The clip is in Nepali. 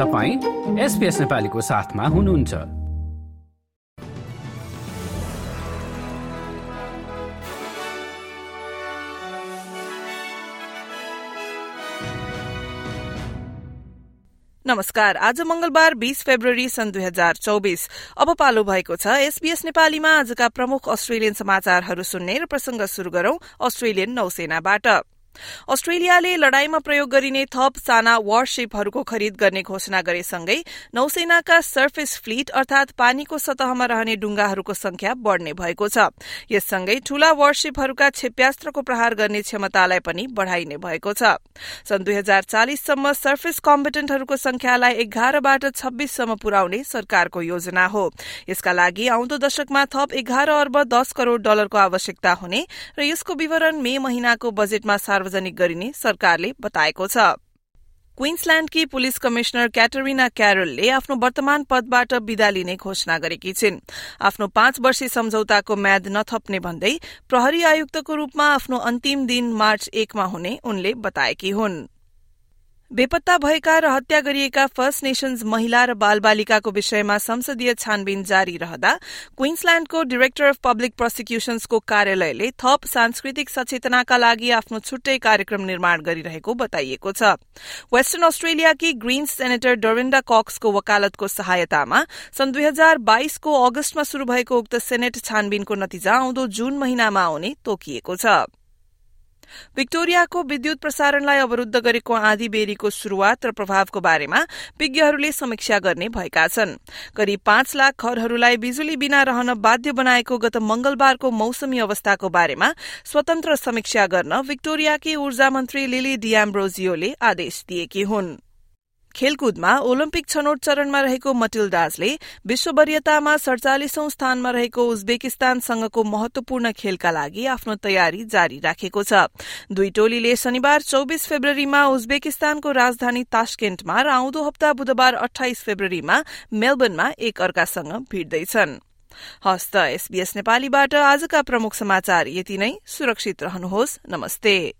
तपाईँ एसपिएस नेपालीको साथमा हुनुहुन्छ। नमस्कार आज मंगलबार बीस फेब्रुअरी सन् दुई हजार चौबिस। अब पालो भएको छ एसपीएस नेपालीमा आजका प्रमुख अस्ट्रेलियन समाचारहरू सुन्ने र प्रसंग शुरू गरौं अस्ट्रेलियन नौसेनाबाट। अस्ट्रेलियाले लड़ाईमा प्रयोग गरिने थप साना वारशिपहरूको खरिद गर्ने घोषणा गरेसँगै नौसेनाका सर्फेस फ्लीट अर्थात पानीको सतहमा रहने डुंगाहरूको संख्या बढ़ने भएको छ। यससँगै ठूला वारशिपहरूका क्षेप्यास्त्रको प्रहार गर्ने क्षमतालाई पनि बढ़ाइने भएको छ। सन् दुई हजार चालिससम्म सर्फेस कम्पिटेन्टहरूको संख्यालाई एघारबाट छब्बीससम्म पुर्याउने सरकारको योजना हो। यसका लागि आउँदो दशकमा थप एघार अर्ब दस करोड़ डलरको आवश्यकता हुने र यसको विवरण मे महिनाको बजेटमा सार्वजनिक गरिने सरकारले बताएको छ। क्वीन्सल्याण्डकी पुलिस कमिश्नर क्याटरिना क्यारलले आफ्नो वर्तमान पदबाट विदा लिने घोषणा गरेकी छिन्। आफ्नो पाँच वर्षीय सम्झौताको म्याद नथप्ने भन्दै प्रहरी आयुक्तको रूपमा आफ्नो अन्तिम दिन मार्च एकमा हुने उनले बताएकी हुन्। बेपत्ता भएका र हत्या गरिएका फर्स्ट नेशन्स महिला र बालबालिकाको विषयमा संसदीय छानबिन जारी रहँदा क्वीन्सल्याण्डको डिरेक्टर अफ पब्लिक प्रोसिक्युशन्सको कार्यालयले थप सांस्कृतिक सचेतनाका लागि आफ्नो छुट्टै कार्यक्रम निर्माण गरिरहेको बताइएको छ। वेस्टर्न अस्ट्रेलियाकी ग्रीन्स सेनेटर डोरिन्डा कक्सको वकालतको सहायतामा सन् दुई हजार बाइसको अगस्तमा शुरू भएको उक्त सेनेट छानबिनको नतिजा आउँदो जून महिनामा आउने तोकिएको छ। विक्टोरियाको विद्युत प्रसारणलाई अवरूद्ध गरेको आँधी बेरीको शुरूआत र प्रभावको बारेमा विज्ञहरूले समीक्षा गर्ने भएका छन्। करिब पाँच लाख घरहरूलाई बिजुली बिना रहन बाध्य बनाएको गत मंगलबारको मौसमी अवस्थाको बारेमा स्वतन्त्र समीक्षा गर्न विक्टोरियाकी ऊर्जा मन्त्री लिली डियाम्ब्रोजियोले आदेश दिएकी हुन्। खेलकुदमा ओलम्पिक छनौट चरणमा रहेको मटिल्डाजले विश्व वरियतामा सड़चालिसौं स्थानमा रहेको उज्बेकिस्तानसँगको महत्वपूर्ण खेलका लागि आफ्नो तयारी जारी राखेको छ। दुई टोलीले शनिबार चौबिस फेब्रुअरीमा उज्बेकिस्तानको राजधानी तास्केन्टमा र आउँदो हप्ता बुधबार अठाइस फेब्रुअरीमा मेलबर्नमा एक अर्कासँग भिड्दैछन्। एसबीएस नेपालीबाट आजका प्रमुख समाचार यति नै। सुरक्षित रहनुहोस्। नमस्ते।